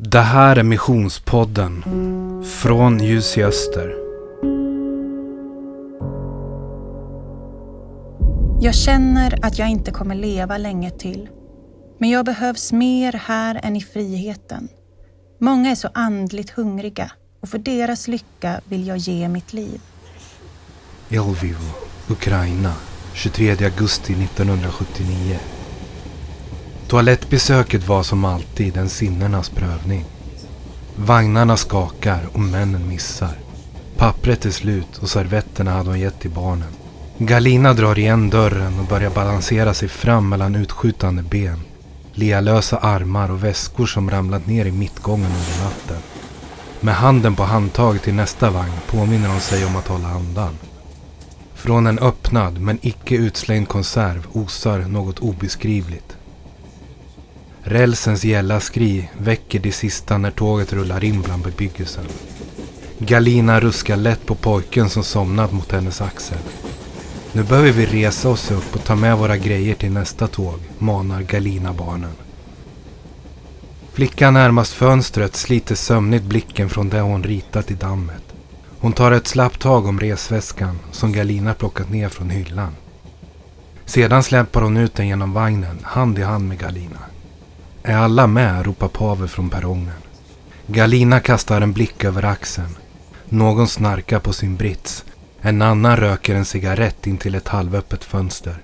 Det här är Missionspodden från Ljus i Öster. Jag känner att jag inte kommer leva länge till. Men jag behövs mer här än i friheten. Många är så andligt hungriga och för deras lycka vill jag ge mitt liv. Lviv, Ukraina, 23 augusti 1979. Toalettbesöket var som alltid en sinnenas prövning. Vagnarna skakar och männen missar. Pappret är slut och servetterna hade hon gett till barnen. Galina drar igen dörren och börjar balansera sig fram mellan utskjutande ben. Lealösa armar och väskor som ramlat ner i mittgången under natten. Med handen på handtaget till nästa vagn påminner hon sig om att hålla andan. Från en öppnad men icke utslängd konserv osar något obeskrivligt. Rälsens gälla skri väcker det sista när tåget rullar in bland bebyggelsen. Galina ruskar lätt på pojken som somnat mot hennes axel. Nu behöver vi resa oss upp och ta med våra grejer till nästa tåg, manar Galina barnen. Flickan närmast fönstret sliter sömnigt blicken från det hon ritat i dammet. Hon tar ett slappt tag om resväskan som Galina plockat ner från hyllan. Sedan släpar hon ut den genom vagnen, hand i hand med Galina. Är alla med? ropar Pavel från perrongen. Galina kastar en blick över axeln. Någon snarkar på sin brits. En annan röker en cigarett in till ett halvöppet fönster.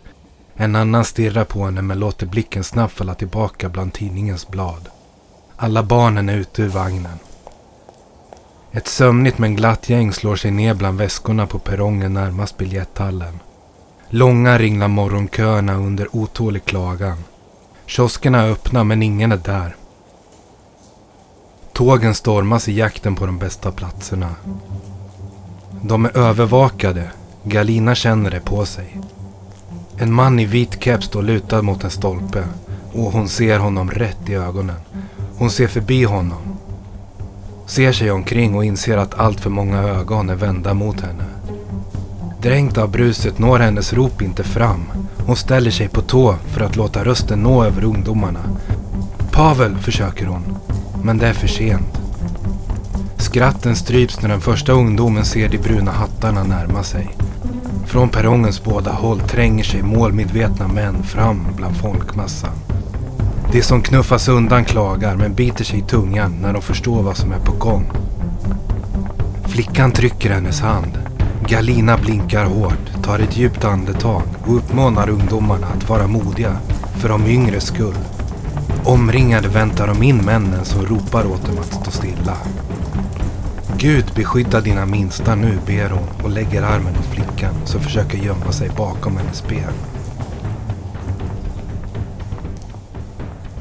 En annan stirrar på henne men låter blicken snabbt falla tillbaka bland tidningens blad. Alla barnen är ute ur vagnen. Ett sömnigt men glatt gäng slår sig ner bland väskorna på perrongen närmast biljetthallen. Långa ringlar morgonköerna under otålig klagan. Kioskerna är öppna men ingen är där. Tågen stormas i jakten på de bästa platserna. De är övervakade. Galina känner det på sig. En man i vit keps står lutad mot en stolpe och hon ser honom rätt i ögonen. Hon ser förbi honom. Ser sig omkring och inser att allt för många ögon är vända mot henne. Dränkt av bruset når hennes rop inte fram. Hon ställer sig på tå för att låta rösten nå över ungdomarna. Pavel, försöker hon. Men det är för sent. Skratten stryps när den första ungdomen ser de bruna hattarna närma sig. Från perrongens båda håll tränger sig målmedvetna män fram bland folkmassan. De som knuffas undan klagar men biter sig i tungan när de förstår vad som är på gång. Flickan trycker hennes hand. Galina blinkar hårt, tar ett djupt andetag och uppmanar ungdomarna att vara modiga för de yngres skull. Omringade väntar de in männen som ropar åt dem att stå stilla. Gud beskydda dina minsta nu, ber hon och lägger armen om flickan som försöker gömma sig bakom hennes ben.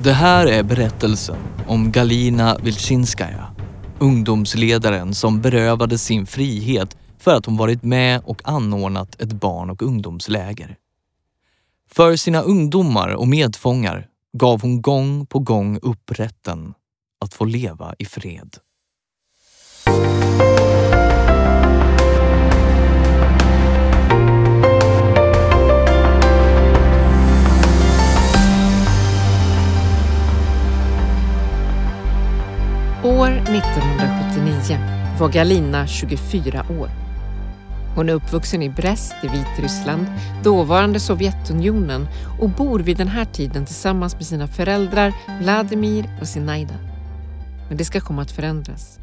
Det här är berättelsen om Galina Vilchinskaja, ungdomsledaren som berövades sin frihet för att hon varit med och anordnat ett barn och ungdomsläger. För sina ungdomar och medfångar gav hon gång på gång upp rätten att få leva i fred. År 1979 var Galina 24 år. Hon är uppvuxen i Brest i Vitryssland, dåvarande Sovjetunionen och bor vid den här tiden tillsammans med sina föräldrar Vladimir och Sinaida. Men det ska komma att förändras.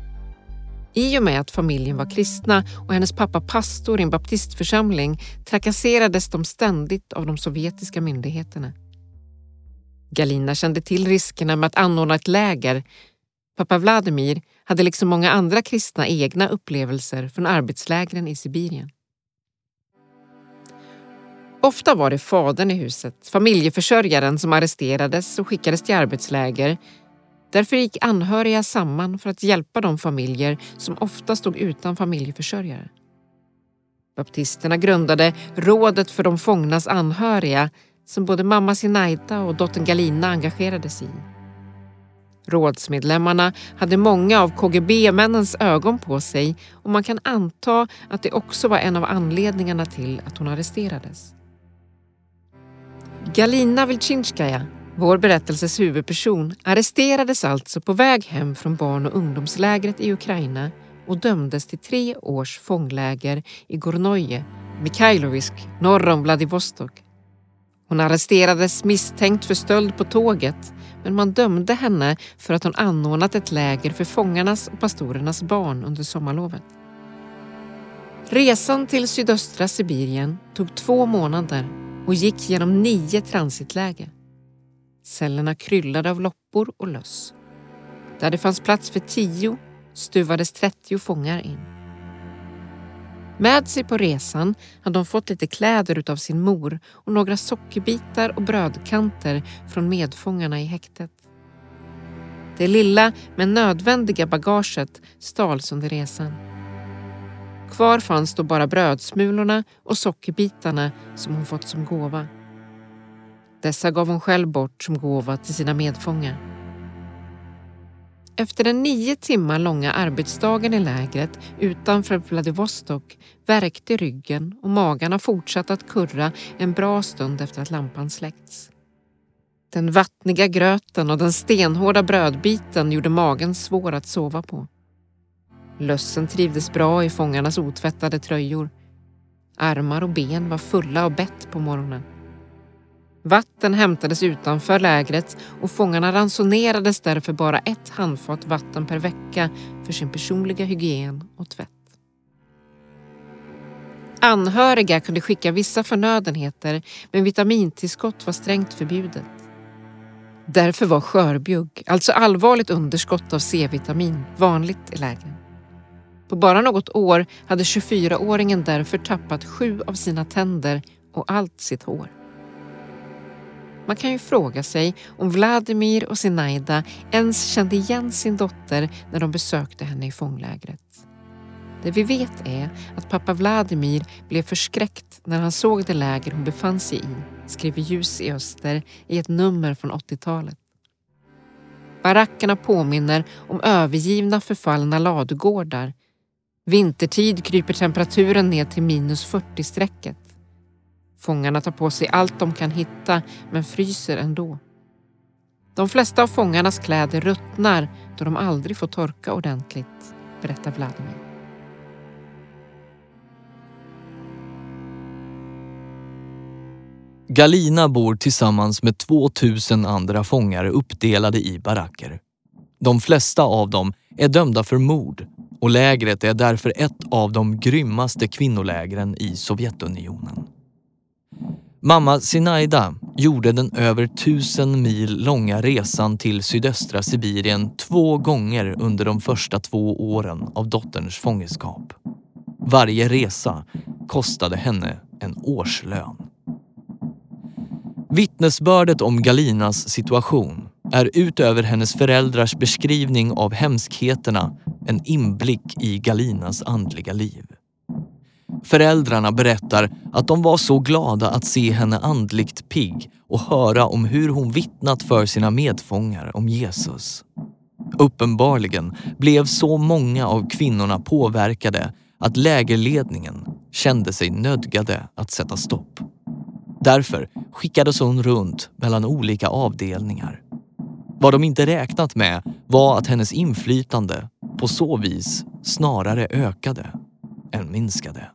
I och med att familjen var kristna och hennes pappa pastor i en baptistförsamling trakasserades de ständigt av de sovjetiska myndigheterna. Galina kände till riskerna med att anordna ett läger Pappa Vladimir hade liksom många andra kristna egna upplevelser från arbetslägren i Sibirien. Ofta var det fadern i huset, familjeförsörjaren, som arresterades och skickades till arbetsläger. Därför gick anhöriga samman för att hjälpa de familjer som ofta stod utan familjeförsörjare. Baptisterna grundade Rådet för de fångnas anhöriga som både mamma Sinaida och dottern Galina engagerade sig i. Rådsmedlemmarna hade många av KGB-männens ögon på sig och man kan anta att det också var en av anledningarna till att hon arresterades. Galina Vilchinskaja Vår berättelses huvudperson arresterades alltså på väg hem från barn och ungdomslägret i Ukraina och dömdes till tre års fångläger i Gornoje, Mikhailovisk, norr om Vladivostok. Hon arresterades misstänkt för stöld på tåget men man dömde henne för att hon anordnat ett läger för fångarnas och pastorernas barn under sommarlovet. Resan till sydöstra Sibirien tog två månader och gick genom nio transitläger. Cellerna kryllade av loppor och löss. Där det fanns plats för tio stuvades 30 fångar in. Med sig på resan hade de fått lite kläder utav sin mor och några sockerbitar och brödkanter från medfångarna i häktet. Det lilla men nödvändiga bagaget stals under resan. Kvar fanns då bara brödsmulorna och sockerbitarna som hon fått som gåva. Dessa gav hon själv bort som gåva till sina medfångar. Efter den nio timmar långa arbetsdagen i lägret utanför Vladivostok värkte ryggen och magarna fortsatte att kurra en bra stund efter att lampan släckts. Den vattniga gröten och den stenhårda brödbiten gjorde magen svår att sova på. Lössen trivdes bra i fångarnas otvättade tröjor. Armar och ben var fulla av bett på morgonen. Vatten hämtades utanför lägret och fångarna ransonerades därför bara ett handfat vatten per vecka för sin personliga hygien och tvätt. Anhöriga kunde skicka vissa förnödenheter men vitamintillskott var strängt förbjudet. Därför var skörbjugg, alltså allvarligt underskott av C-vitamin, vanligt i lägren. På bara något år hade 24-åringen därför tappat sju av sina tänder och allt sitt hår. Man kan ju fråga sig om Vladimir och Zinaida ens kände igen sin dotter när de besökte henne i fånglägret. Det vi vet är att pappa Vladimir blev förskräckt när han såg det läger hon befann sig i, skriver Ljus i öster i ett nummer från 80-talet. Barackerna påminner om övergivna förfallna ladugårdar. Vintertid kryper temperaturen ner till minus 40-strecket. Fångarna tar på sig allt de kan hitta men fryser ändå. De flesta av fångarnas kläder ruttnar då de aldrig får torka ordentligt, berättar Vladimir. Galina bor tillsammans med 2000 andra fångar uppdelade i baracker. De flesta av dem är dömda för mord och lägret är därför ett av de grymmaste kvinnolägren i Sovjetunionen. Mamma Sinaida gjorde den över tusen mil långa resan till sydöstra Sibirien två gånger under de första två åren av dotterns fångenskap. Varje resa kostade henne en årslön. Vittnesbördet om Galinas situation är utöver hennes föräldrars beskrivning av hemskheterna en inblick i Galinas andliga liv. Föräldrarna berättar att de var så glada att se henne andligt pigg och höra om hur hon vittnat för sina medfångar om Jesus. Uppenbarligen blev så många av kvinnorna påverkade att lägerledningen kände sig nödgade att sätta stopp. Därför skickades hon runt mellan olika avdelningar. Vad de inte räknat med var att hennes inflytande på så vis snarare ökade än minskade.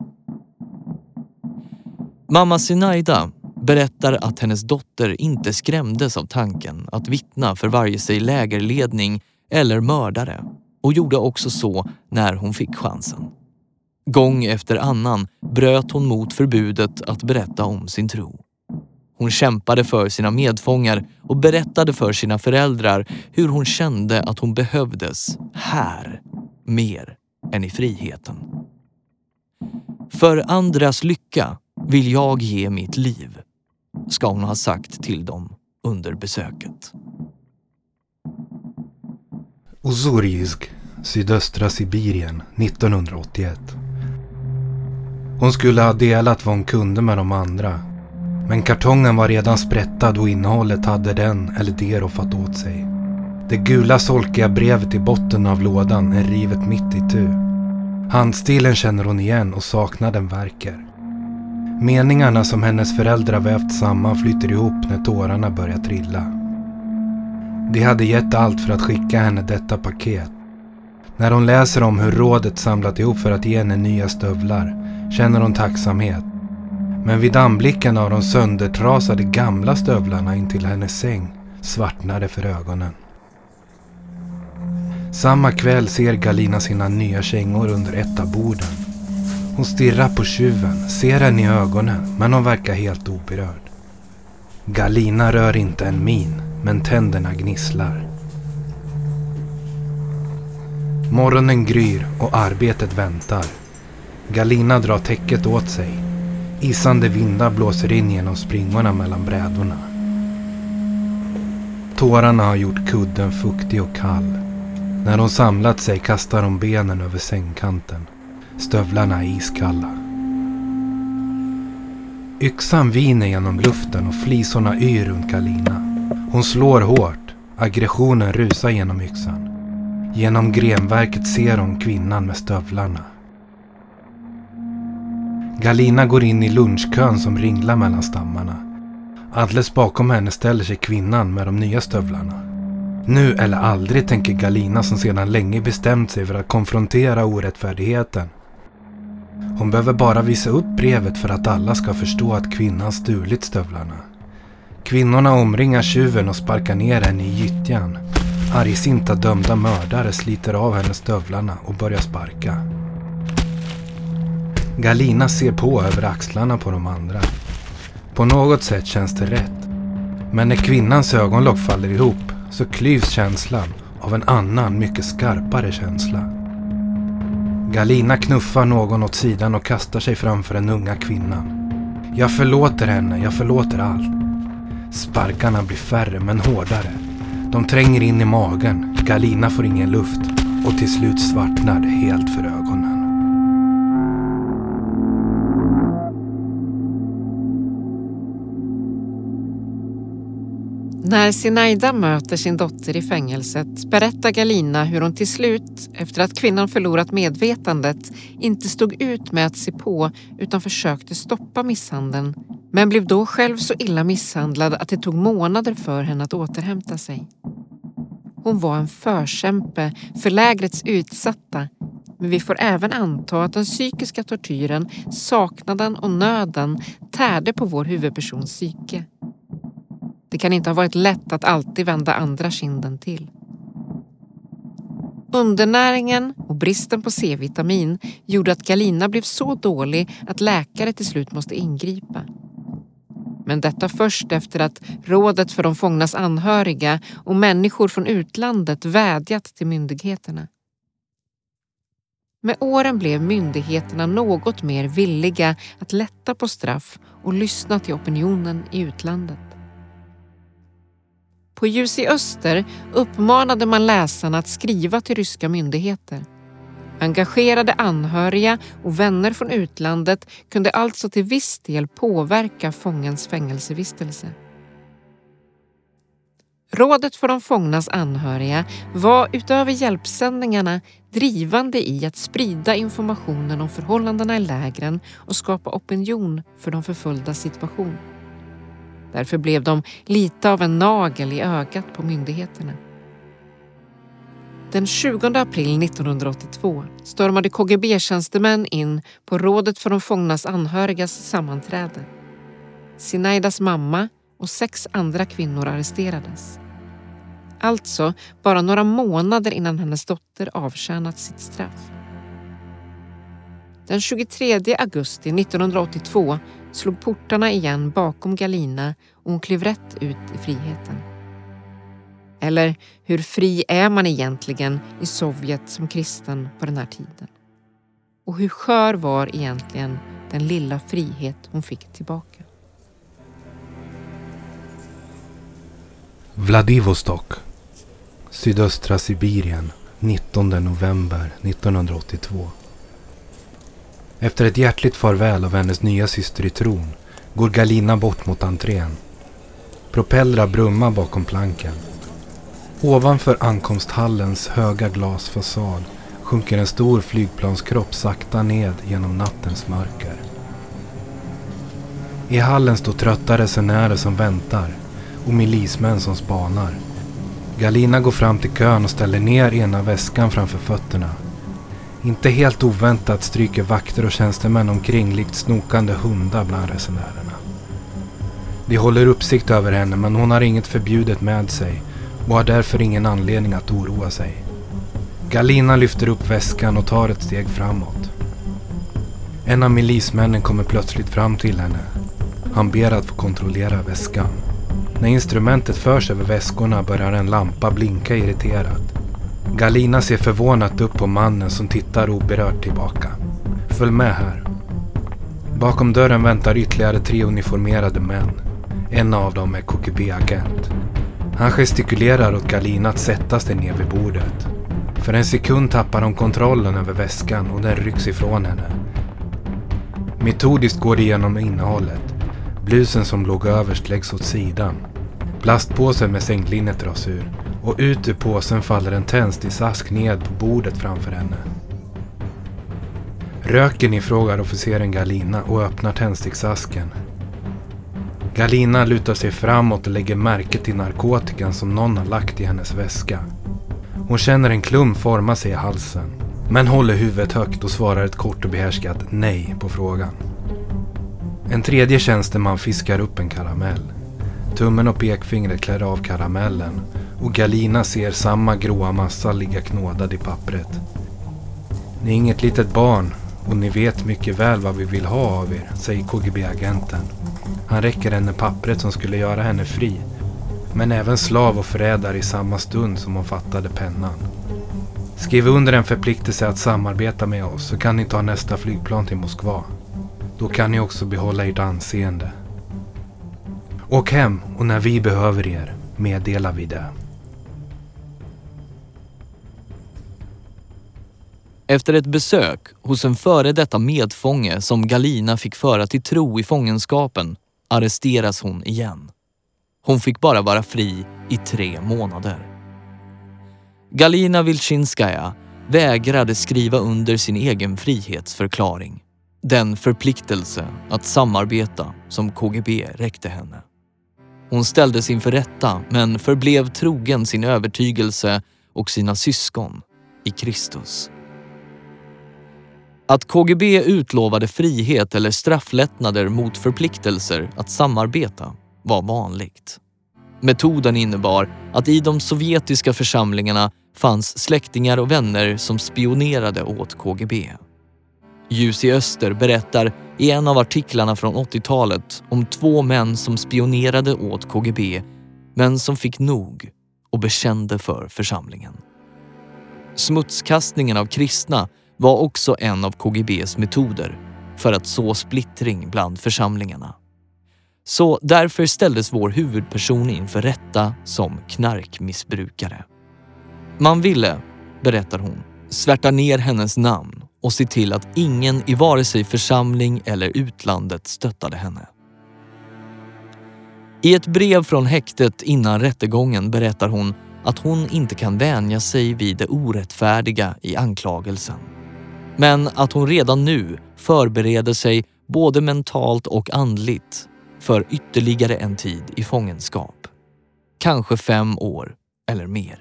Mamma Sinaida berättar att hennes dotter inte skrämdes av tanken att vittna för varje sig lägerledning eller mördare och gjorde också så när hon fick chansen. Gång efter annan bröt hon mot förbudet att berätta om sin tro. Hon kämpade för sina medfångar och berättade för sina föräldrar hur hon kände att hon behövdes här mer än i friheten. För andras lycka vill jag ge mitt liv, ska hon ha sagt till dem under besöket. Osurjsk, sydöstra Sibirien, 1981. Hon skulle ha delat vad hon kunde med de andra. Men kartongen var redan sprättad och innehållet hade den eller de roffat åt sig. Det gula solkiga brevet i botten av lådan är rivet mitt i tu. Handstilen känner hon igen och saknaden verkar. Meningarna som hennes föräldrar vävt samman flyter ihop när tårarna börjar trilla. De hade gett allt för att skicka henne detta paket. När hon läser om hur rådet samlat ihop för att ge henne nya stövlar känner hon tacksamhet. Men vid anblicken av de söndertrasade gamla stövlarna intill hennes säng svartnar det för ögonen. Samma kväll ser Galina sina nya kängor under ett av borden. Hon stirrar på tjuven, ser henne i ögonen, men hon verkar helt oberörd. Galina rör inte en min, men tänderna gnisslar. Morgonen gryr och arbetet väntar. Galina drar täcket åt sig. Isande vindar blåser in genom springorna mellan brädorna. Tårarna har gjort kudden fuktig och kall. När hon samlat sig kastar hon benen över sängkanten. Stövlarna är iskalla. Yxan viner genom luften och flisorna yr runt Galina. Hon slår hårt. Aggressionen rusar genom yxan. Genom grenverket ser hon kvinnan med stövlarna. Galina går in i lunchkön som ringlar mellan stammarna. Alldeles bakom henne ställer sig kvinnan med de nya stövlarna. Nu eller aldrig tänker Galina som sedan länge bestämt sig för att konfrontera orättfärdigheten. Hon behöver bara visa upp brevet för att alla ska förstå att kvinnan stulit stövlarna. Kvinnorna omringar tjuven och sparkar ner henne i gyttjan. Argsinta dömda mördare sliter av henne stövlarna och börjar sparka. Galina ser på över axlarna på de andra. På något sätt känns det rätt. Men när kvinnans ögonlock faller ihop så klyvs känslan av en annan, mycket skarpare känsla. Galina knuffar någon åt sidan och kastar sig framför den unga kvinnan. Jag förlåter henne, jag förlåter allt. Sparkarna blir färre men hårdare. De tränger in i magen, Galina får ingen luft och till slut svartnar det helt för ögonen. När Sinaida möter sin dotter i fängelset berättar Galina hur hon till slut, efter att kvinnan förlorat medvetandet, inte stod ut med att se på utan försökte stoppa misshandeln men blev då själv så illa misshandlad att det tog månader för henne att återhämta sig. Hon var en förkämpe för lägrets utsatta men vi får även anta att den psykiska tortyren, saknaden och nöden tärde på vår huvudpersons psyke. Det kan inte ha varit lätt att alltid vända andra kinden till. Undernäringen och bristen på C-vitamin gjorde att Galina blev så dålig att läkare till slut måste ingripa. Men detta först efter att Rådet för de fångnas anhöriga och människor från utlandet vädjat till myndigheterna. Med åren blev myndigheterna något mer villiga att lätta på straff och lyssna till opinionen i utlandet. På Ljus i öster uppmanade man läsarna att skriva till ryska myndigheter. Engagerade anhöriga och vänner från utlandet kunde alltså till viss del påverka fångens fängelsevistelse. Rådet för de fångnas anhöriga var utöver hjälpsändningarna drivande i att sprida informationen om förhållandena i lägren och skapa opinion för de förföljdas situation. Därför blev de lite av en nagel i ögat på myndigheterna. Den 20 april 1982 stormade KGB-tjänstemän in på Rådet för de fångnas anhörigas sammanträde. Sinaidas mamma och sex andra kvinnor arresterades. Alltså bara några månader innan hennes dotter avtjänat sitt straff. Den 23 augusti 1982 slog portarna igen bakom Galina och hon klev rätt ut i friheten. Eller hur fri är man egentligen i Sovjet som kristen på den här tiden? Och hur skör var egentligen den lilla frihet hon fick tillbaka? Vladivostok, sydöstra Sibirien, 19 november 1982. Efter ett hjärtligt farväl av hennes nya syster i tron går Galina bort mot entrén. Propellrar brummar bakom planken. Ovanför ankomsthallens höga glasfasad sjunker en stor flygplanskropp sakta ned genom nattens mörker. I hallen står trötta resenärer som väntar och milismän som spanar. Galina går fram till kön och ställer ner ena väskan framför fötterna. Inte helt oväntat stryker vakter och tjänstemän omkring likt snokande hundar bland resenärerna. De håller uppsikt över henne men hon har inget förbjudet med sig och har därför ingen anledning att oroa sig. Galina lyfter upp väskan och tar ett steg framåt. En av milismännen kommer plötsligt fram till henne. Han ber att få kontrollera väskan. När instrumentet förs över väskorna börjar en lampa blinka irriterat. Galina ser förvånat upp på mannen som tittar oberört tillbaka. Följ med här. Bakom dörren väntar ytterligare tre uniformerade män. En av dem är KGB-agent. Han gestikulerar åt Galina att sätta sig ner vid bordet. För en sekund tappar hon kontrollen över väskan och den rycks ifrån henne. Metodiskt går det igenom innehållet. Blusen som låg överst läggs åt sidan. Plastpåsen med sänglinnet dras ur och ut ur påsen faller en tändsticksask ned på bordet framför henne. Röken ifrågar officeren Galina och öppnar tändsticksasken. Galina lutar sig framåt och lägger märke till narkotikan som någon har lagt i hennes väska. Hon känner en klump forma sig i halsen. Men håller huvudet högt och svarar ett kort och behärskat nej på frågan. En tredje tjänsteman fiskar upp en karamell. Tummen och pekfingret klär av karamellen och Galina ser samma gråa massa ligga knådad i pappret. Ni är inget litet barn och ni vet mycket väl vad vi vill ha av er, säger KGB-agenten. Han räcker henne pappret som skulle göra henne fri. Men även slav och förrädare i samma stund som hon fattade pennan. Skriv under en förpliktelse att samarbeta med oss så kan ni ta nästa flygplan till Moskva. Då kan ni också behålla ert anseende. Åk hem och när vi behöver er meddelar vi det. Efter ett besök hos en före detta medfånge som Galina fick föra till tro i fångenskapen arresteras hon igen. Hon fick bara vara fri i tre månader. Galina Vilchinskaja vägrade skriva under sin egen frihetsförklaring. Den förpliktelse att samarbeta som KGB räckte henne. Hon ställdes inför rätta men förblev trogen sin övertygelse och sina syskon i Kristus. Att KGB utlovade frihet eller strafflättnader mot förpliktelser att samarbeta var vanligt. Metoden innebar att i de sovjetiska församlingarna fanns släktingar och vänner som spionerade åt KGB. Ljus i öster berättar i en av artiklarna från 80-talet om två män som spionerade åt KGB men som fick nog och bekände för församlingen. Smutskastningen av kristna var också en av KGBs metoder för att så splittring bland församlingarna. Så därför ställdes vår huvudperson inför rätta som knarkmissbrukare. Man ville, berättar hon, svärta ner hennes namn och se till att ingen i vare sig församling eller utlandet stöttade henne. I ett brev från häktet innan rättegången berättar hon att hon inte kan vänja sig vid det orättfärdiga i anklagelsen. Men att hon redan nu förbereder sig både mentalt och andligt för ytterligare en tid i fångenskap. Kanske fem år eller mer.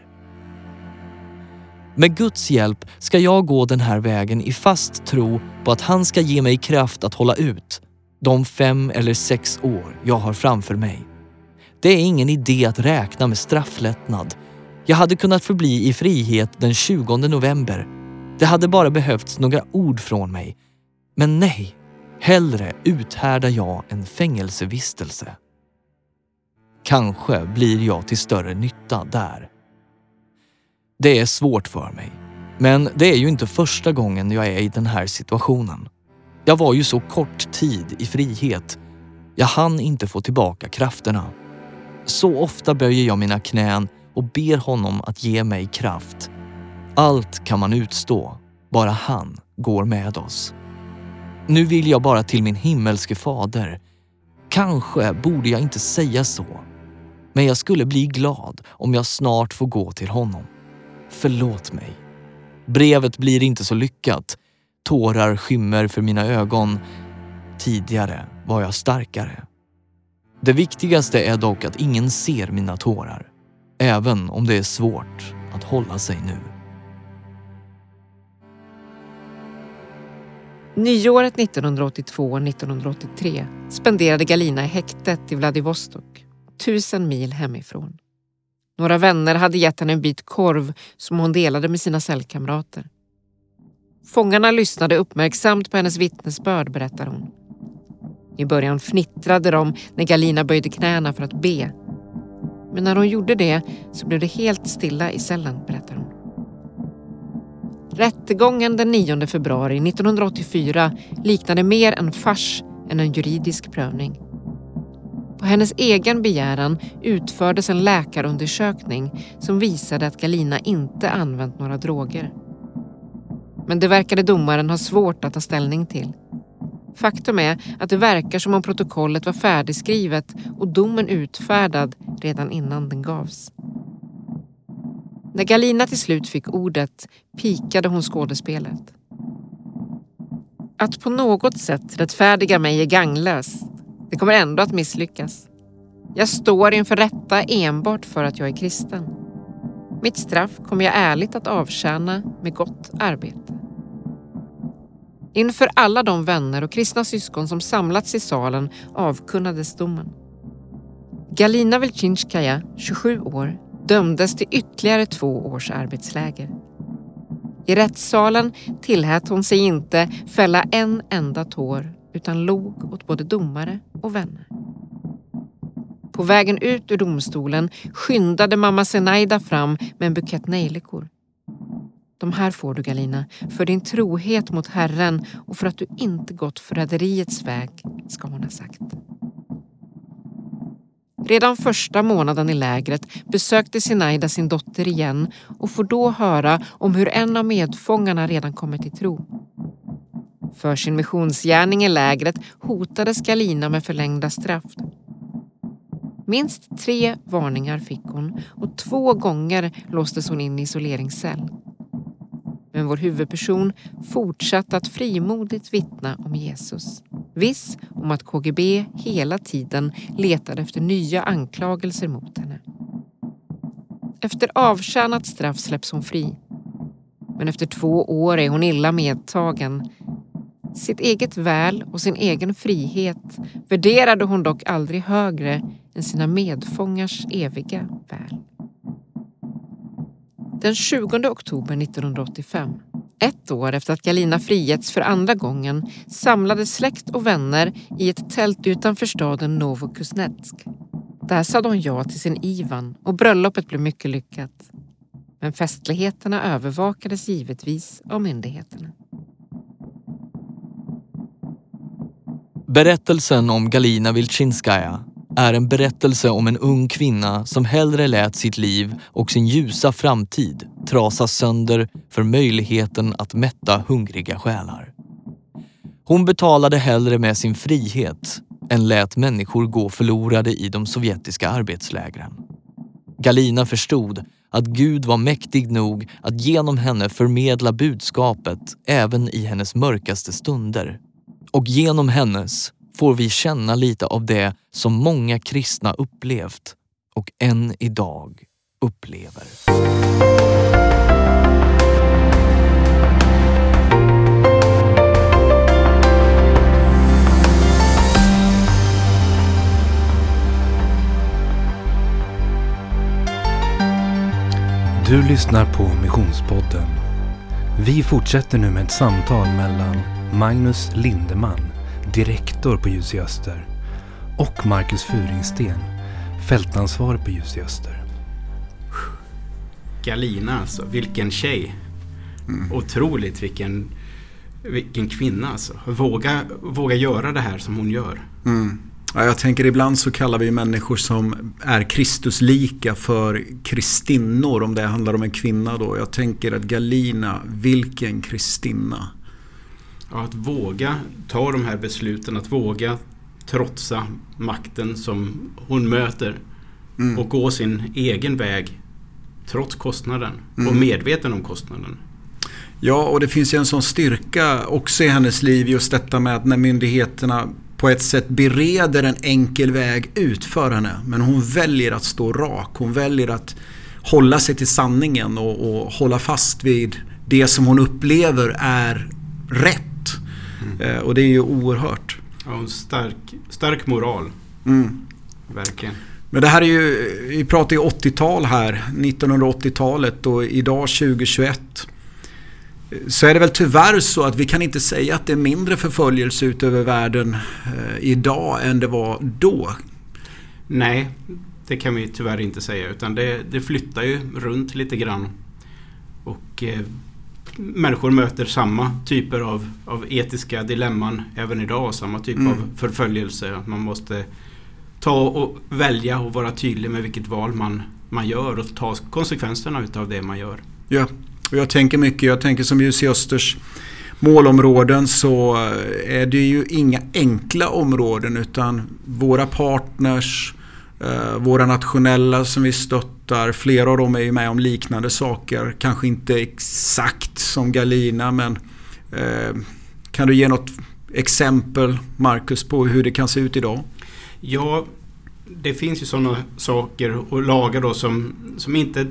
Med Guds hjälp ska jag gå den här vägen i fast tro på att han ska ge mig kraft att hålla ut de fem eller sex år jag har framför mig. Det är ingen idé att räkna med strafflättnad. Jag hade kunnat förbli i frihet den 20 november. Det hade bara behövts några ord från mig. Men nej, hellre uthärdar jag en fängelsevistelse. Kanske blir jag till större nytta där. Det är svårt för mig. Men det är ju inte första gången jag är i den här situationen. Jag var ju så kort tid i frihet. Jag hann inte få tillbaka krafterna. Så ofta böjer jag mina knän och ber honom att ge mig kraft. Allt kan man utstå, bara han går med oss. Nu vill jag bara till min himmelske fader. Kanske borde jag inte säga så. Men jag skulle bli glad om jag snart får gå till honom. Förlåt mig. Brevet blir inte så lyckat. Tårar skymmer för mina ögon. Tidigare var jag starkare. Det viktigaste är dock att ingen ser mina tårar. Även om det är svårt att hålla sig nu. Nyåret 1982 och 1983 spenderade Galina i häktet i Vladivostok, tusen mil hemifrån. Några vänner hade gett henne en bit korv som hon delade med sina cellkamrater. Fångarna lyssnade uppmärksamt på hennes vittnesbörd, berättar hon. I början fnittrade de när Galina böjde knäna för att be. Men när hon gjorde det så blev det helt stilla i cellen, berättar hon. Rättegången den 9 februari 1984 liknade mer en fars än en juridisk prövning. På hennes egen begäran utfördes en läkarundersökning som visade att Galina inte använt några droger. Men det verkade domaren ha svårt att ta ställning till. Faktum är att det verkar som om protokollet var färdigskrivet och domen utfärdad redan innan den gavs. När Galina till slut fick ordet pikade hon skådespelet. Att på något sätt rättfärdiga mig är ganglöst. Det kommer ändå att misslyckas. Jag står inför rätta enbart för att jag är kristen. Mitt straff kommer jag ärligt att avtjäna med gott arbete. Inför alla de vänner och kristna syskon som samlats i salen avkunnades domen. Galina Velchinskaja, 27 år, dömdes till ytterligare två års arbetsläger. I rättssalen tillät hon sig inte fälla en enda tår utan log åt både domare och vänner. På vägen ut ur domstolen skyndade mamma Zenaida fram med en bukett nejlikor. De här får du Galina, för din trohet mot Herren och för att du inte gått förräderiets väg, ska hon ha sagt. Redan första månaden i lägret besökte Sinaida sin dotter igen och får då höra om hur en av medfångarna redan kommit till tro. För sin missionsgärning i lägret hotades Galina med förlängda straff. Minst tre varningar fick hon och två gånger låstes hon in i isoleringscell. Men vår huvudperson fortsatte att frimodigt vittna om Jesus. Viss om att KGB hela tiden letade efter nya anklagelser mot henne. Efter avtjänat straff släpps hon fri. Men efter två år är hon illa medtagen. Sitt eget väl och sin egen frihet värderade hon dock aldrig högre än sina medfångars eviga väl. Den 20 oktober 1985, ett år efter att Galina frigetts för andra gången, samlades släkt och vänner i ett tält utanför staden Novokuznetsk. Där sa hon ja till sin Ivan och bröllopet blev mycket lyckat. Men festligheterna övervakades givetvis av myndigheterna. Berättelsen om Galina Vilchinskaja är en berättelse om en ung kvinna som hellre lät sitt liv och sin ljusa framtid trasas sönder för möjligheten att mätta hungriga själar. Hon betalade hellre med sin frihet än lät människor gå förlorade i de sovjetiska arbetslägren. Galina förstod att Gud var mäktig nog att genom henne förmedla budskapet även i hennes mörkaste stunder. Och genom hennes får vi känna lite av det som många kristna upplevt och än idag upplever. Du lyssnar på Missionspodden. Vi fortsätter nu med ett samtal mellan Magnus Lindeman direktor på Ljus i Öster och Marcus Furingsten, fältansvarig på Ljus i Öster. Galina alltså, vilken tjej. Mm. Otroligt vilken, vilken kvinna alltså. Våga, våga göra det här som hon gör. Mm. Ja, jag tänker ibland så kallar vi människor som är Kristuslika för kristinnor om det handlar om en kvinna då. Jag tänker att Galina, vilken kristinna att våga ta de här besluten, att våga trotsa makten som hon möter mm. och gå sin egen väg trots kostnaden mm. och medveten om kostnaden. Ja, och det finns ju en sån styrka också i hennes liv just detta med att när myndigheterna på ett sätt bereder en enkel väg ut för henne. Men hon väljer att stå rak. Hon väljer att hålla sig till sanningen och, och hålla fast vid det som hon upplever är rätt. Mm. Eh, och det är ju oerhört. Ja, en stark, stark moral. Mm. Verkligen. Men det här är ju, vi pratar ju 80-tal här, 1980-talet och idag 2021 så är det väl tyvärr så att vi kan inte säga att det är mindre förföljelse utöver världen eh, idag än det var då. Nej, det kan vi tyvärr inte säga utan det, det flyttar ju runt lite grann. Och eh, människor möter samma typer av, av etiska dilemman även idag. Samma typ mm. av förföljelse. Att man måste ta och välja och vara tydlig med vilket val man, man gör och ta konsekvenserna utav det man gör. Ja, och jag tänker mycket, jag tänker som Jussi Östers målområden så är det ju inga enkla områden utan våra partners, eh, våra nationella som vi stöttar, flera av dem är ju med om liknande saker. Kanske inte exakt som Galina men eh, kan du ge något exempel Marcus på hur det kan se ut idag? Ja, det finns ju sådana saker och lagar då som, som inte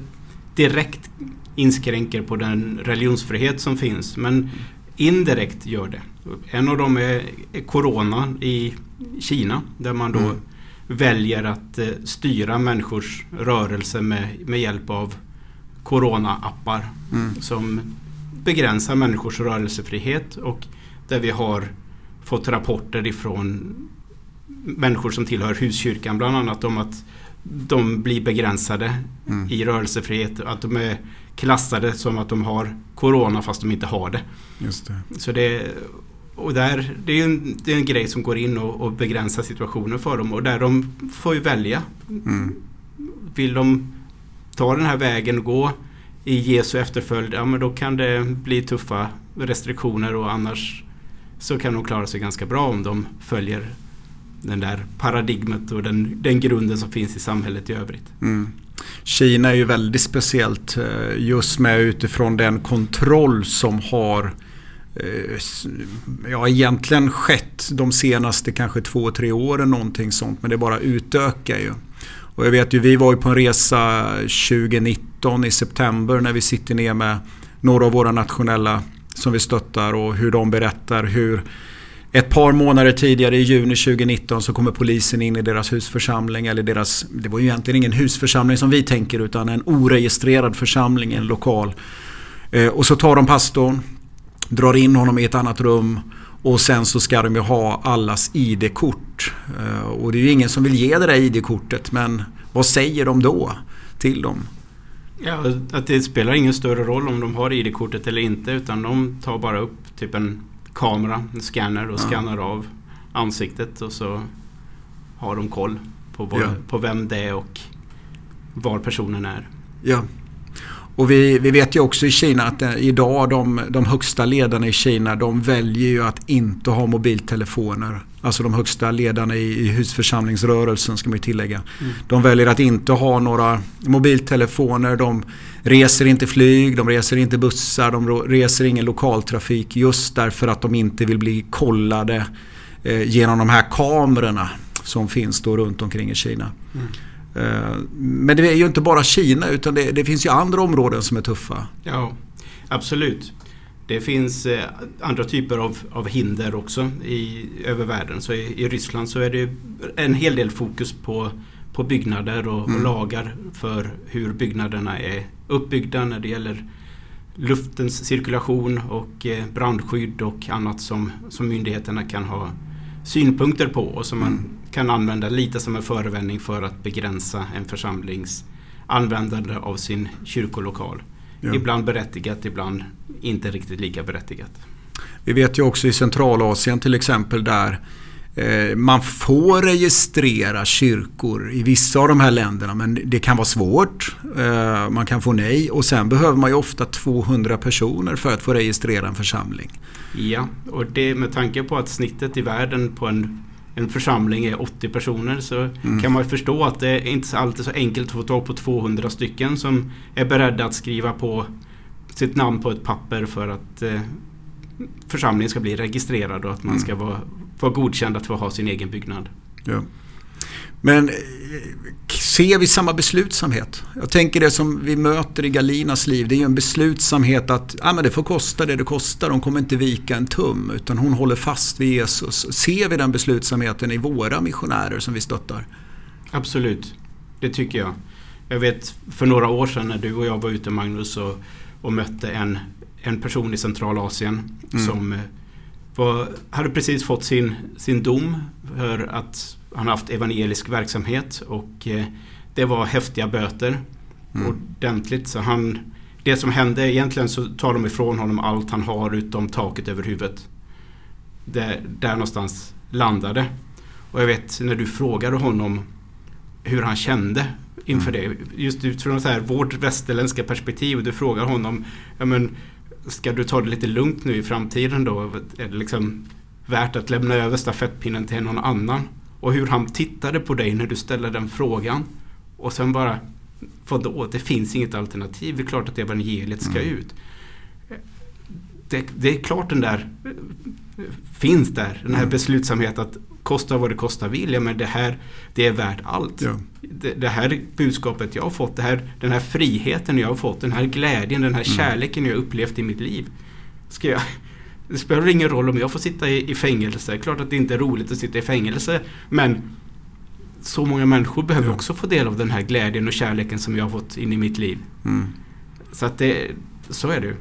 direkt inskränker på den religionsfrihet som finns. Men indirekt gör det. En av dem är Corona i Kina där man då mm. Väljer att eh, styra människors rörelse med, med hjälp av Corona-appar mm. som begränsar människors rörelsefrihet och där vi har fått rapporter ifrån människor som tillhör huskyrkan bland annat om att de blir begränsade mm. i rörelsefrihet. Att de är klassade som att de har Corona fast de inte har det. Det. Så det, och där, det, är en, det är en grej som går in och, och begränsar situationen för dem och där de får ju välja. Mm. Vill de ta den här vägen och gå i Jesu efterföljd, ja men då kan det bli tuffa restriktioner och annars så kan de klara sig ganska bra om de följer den där paradigmet och den, den grunden som finns i samhället i övrigt. Mm. Kina är ju väldigt speciellt eh, just med utifrån den kontroll som har Eh, ja, egentligen skett de senaste kanske två, tre åren någonting sånt. Men det bara utökar ju. Och jag vet ju, vi var ju på en resa 2019 i september när vi sitter ner med några av våra nationella som vi stöttar och hur de berättar hur ett par månader tidigare i juni 2019 så kommer polisen in i deras husförsamling. Eller deras, det var ju egentligen ingen husförsamling som vi tänker utan en oregistrerad församling i en lokal. Eh, och så tar de pastorn, drar in honom i ett annat rum och sen så ska de ju ha allas ID-kort. Eh, och det är ju ingen som vill ge det där ID-kortet men vad säger de då till dem? Ja, att det spelar ingen större roll om de har ID-kortet eller inte utan de tar bara upp typ en kamera, en scanner och ja. scannar av ansiktet och så har de koll på, vad, ja. på vem det är och var personen är. Ja. Och vi, vi vet ju också i Kina att eh, idag de, de högsta ledarna i Kina de väljer ju att inte ha mobiltelefoner. Alltså de högsta ledarna i, i husförsamlingsrörelsen ska man ju tillägga. Mm. De väljer att inte ha några mobiltelefoner. De reser inte flyg, de reser inte bussar, de reser ingen lokaltrafik just därför att de inte vill bli kollade eh, genom de här kamerorna som finns då runt omkring i Kina. Mm. Eh, men det är ju inte bara Kina utan det, det, finns ju andra områden som är tuffa. Ja, absolut. Det finns eh, andra typer av, av hinder också i, över världen. Så i, i, Ryssland så är det en hel del fokus på, på byggnader och, mm. och lagar för hur byggnaderna är uppbyggda när det gäller luftens cirkulation och eh, brandskydd och annat som, som myndigheterna kan ha synpunkter på och som man mm. Kan använda lite som en förevändning för att begränsa en församlings användande av sin kyrkolokal. Ja. Ibland berättigat, ibland inte riktigt lika berättigat. Vi vet ju också i Centralasien till exempel där Eh, man får registrera kyrkor i vissa av de här länderna men det kan vara svårt. Eh, man kan få nej och sen behöver man ju ofta 200 personer för att få registrera en församling. Ja, och det med tanke på att snittet i världen på en, en församling är 80 personer så mm. kan man förstå att det är inte alltid så enkelt att få tag på 200 stycken som är beredda att skriva på sitt namn på ett papper för att eh, församlingen ska bli registrerad och att man mm. ska vara vara godkänd att få ha sin egen byggnad. Ja. Men eh, ser vi samma beslutsamhet? Jag tänker det som vi möter i Galinas liv. Det är ju en beslutsamhet att ah, men det får kosta det det kostar. De kommer inte vika en tum. Utan hon håller fast vid Jesus. Ser vi den beslutsamheten i våra missionärer som vi stöttar? Absolut. Det tycker jag. Jag vet för några år sedan när du och jag var ute Magnus och, och mötte en, en person i Centralasien mm. som eh, var, hade precis fått sin, sin dom för att han haft evangelisk verksamhet och eh, det var häftiga böter. Mm. Ordentligt. Så han, det som hände egentligen så tar de ifrån honom allt han har utom taket över huvudet. Det, där någonstans landade. Och jag vet när du frågade honom hur han kände inför mm. det. Just utifrån så här, vårt västerländska perspektiv. Och du frågar honom ja, men, Ska du ta det lite lugnt nu i framtiden då? Är det liksom värt att lämna över stafettpinnen till någon annan? Och hur han tittade på dig när du ställde den frågan. Och sen bara, vadå? Det finns inget alternativ. Det är klart att evangeliet ska mm. ut. Det, det, är klart den där finns där. Den här mm. beslutsamheten att kosta vad det kosta vill. Ja, men det här det är värt allt. Ja. Det, det, här budskapet jag har fått, det här, den här friheten jag har fått, den här glädjen, den här mm. kärleken jag upplevt i mitt liv. Ska jag, det spelar ingen roll om jag får sitta i, i fängelse. Klart att det inte är roligt att sitta i fängelse. Men så många människor behöver ja. också få del av den här glädjen och kärleken som jag har fått in i mitt liv. Mm. Så att det, så är det ju.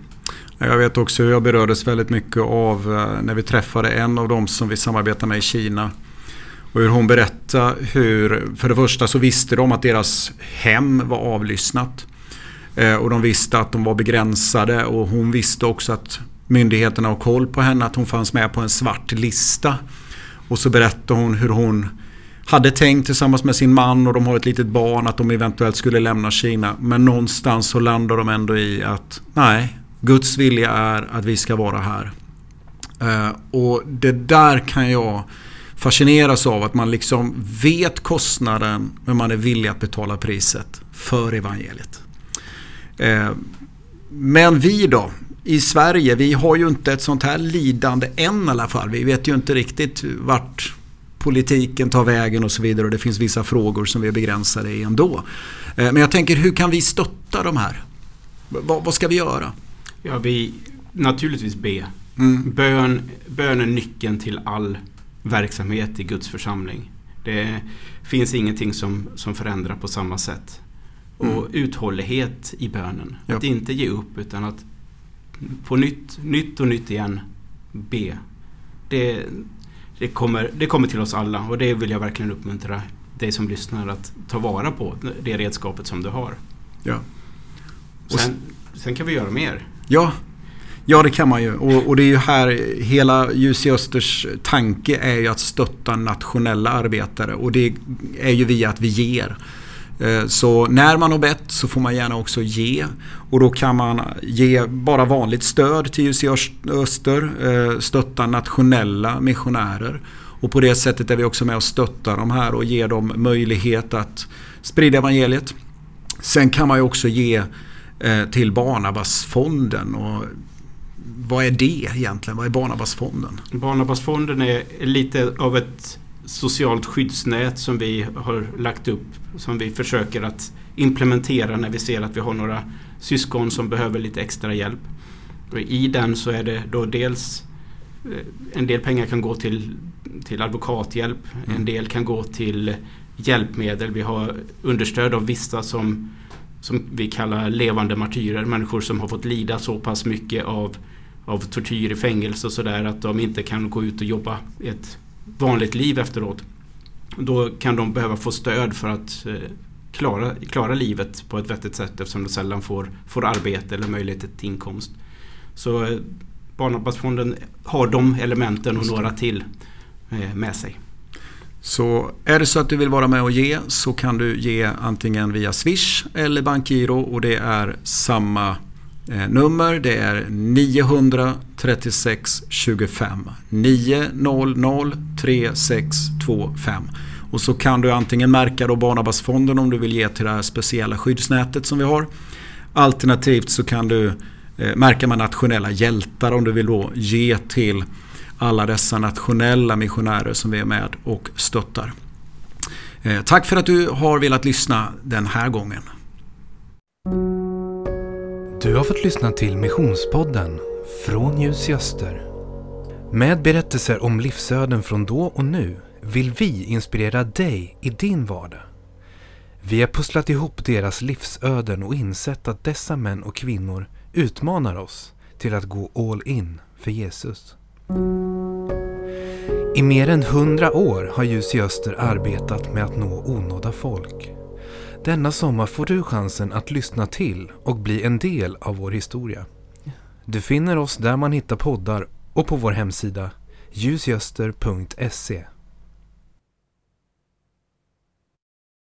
Jag vet också hur jag berördes väldigt mycket av eh, när vi träffade en av dem som vi samarbetar med i Kina. Och hur hon berättade hur, för det första så visste de att deras hem var avlyssnat. Eh, och de visste att de var begränsade och hon visste också att myndigheterna har koll på henne, att hon fanns med på en svart lista. Och så berättade hon hur hon hade tänkt tillsammans med sin man och de har ett litet barn att de eventuellt skulle lämna Kina. Men någonstans så landar de ändå i att nej, Guds vilja är att vi ska vara här. Eh, och det där kan jag fascineras av att man liksom vet kostnaden men man är villig att betala priset för evangeliet. Eh, men vi då, i Sverige, vi har ju inte ett sånt här lidande än i alla fall. Vi vet ju inte riktigt vart politiken tar vägen och så vidare och det finns vissa frågor som vi är begränsade i ändå. Eh, men jag tänker, hur kan vi stötta de här? Vad ska vi göra? Ja, vi naturligtvis be. Mm. Bön, bön är nyckeln till all verksamhet i Guds församling. Det finns ingenting som, som förändrar på samma sätt. Och mm. uthållighet i bönen. Ja. Att inte ge upp utan att på nytt, nytt och nytt igen be. Det, det, kommer, det kommer till oss alla och det vill jag verkligen uppmuntra dig som lyssnar att ta vara på det redskapet som du har. Ja. Sen, sen kan vi göra mer. Ja, Ja det kan man ju och, och, det är ju här hela Ljus i Östers tanke är ju att stötta nationella arbetare och det är ju via att vi ger. Eh, så när man har bett så får man gärna också ge och då kan man ge bara vanligt stöd till UC Öster, eh, stötta nationella missionärer och på det sättet är vi också med och stöttar de här och ger dem möjlighet att sprida evangeliet. Sen kan man ju också ge eh, till Barnabasfonden. Och vad är det egentligen? Vad är Barnabasfonden? Barnabasfonden är lite av ett socialt skyddsnät som vi har lagt upp som vi försöker att implementera när vi ser att vi har några syskon som behöver lite extra hjälp. Och I den så är det då dels eh, en del pengar kan gå till, till advokathjälp, mm. en del kan gå till hjälpmedel. Vi har understöd av vissa som som vi kallar levande martyrer. Människor som har fått lida så pass mycket av, av tortyr i fängelse och sådär att de inte kan gå ut och jobba ett vanligt liv efteråt. Då kan de behöva få stöd för att eh, klara, klara livet på ett vettigt sätt eftersom de sällan får, får arbete eller möjlighet till inkomst. Så eh, Barnabasfonden har de elementen och några till eh, med sig. Så är det så att du vill vara med och ge så kan du ge antingen via Swish eller Bankgiro och det är samma eh, nummer. Det är 936 25 900 3625. Och så kan du antingen märka då Barnabasfonden om du vill ge till det här speciella skyddsnätet som vi har. Alternativt så kan du eh, märka med nationella hjältar om du vill då ge till alla dessa nationella missionärer som vi är med och stöttar. Eh, tack för att du har velat lyssna den här gången. Du har fått lyssna till Missionspodden från Ljus i Öster. Med berättelser om livsöden från då och nu vill vi inspirera dig i din vardag. Vi har pusslat ihop deras livsöden och insett att dessa män och kvinnor utmanar oss till att gå all in för Jesus. I mer än hundra år har Ljus i Öster arbetat med att nå onådda folk. Denna sommar får du chansen att lyssna till och bli en del av vår historia. Du finner oss där man hittar poddar och på vår hemsida ljusgöster.se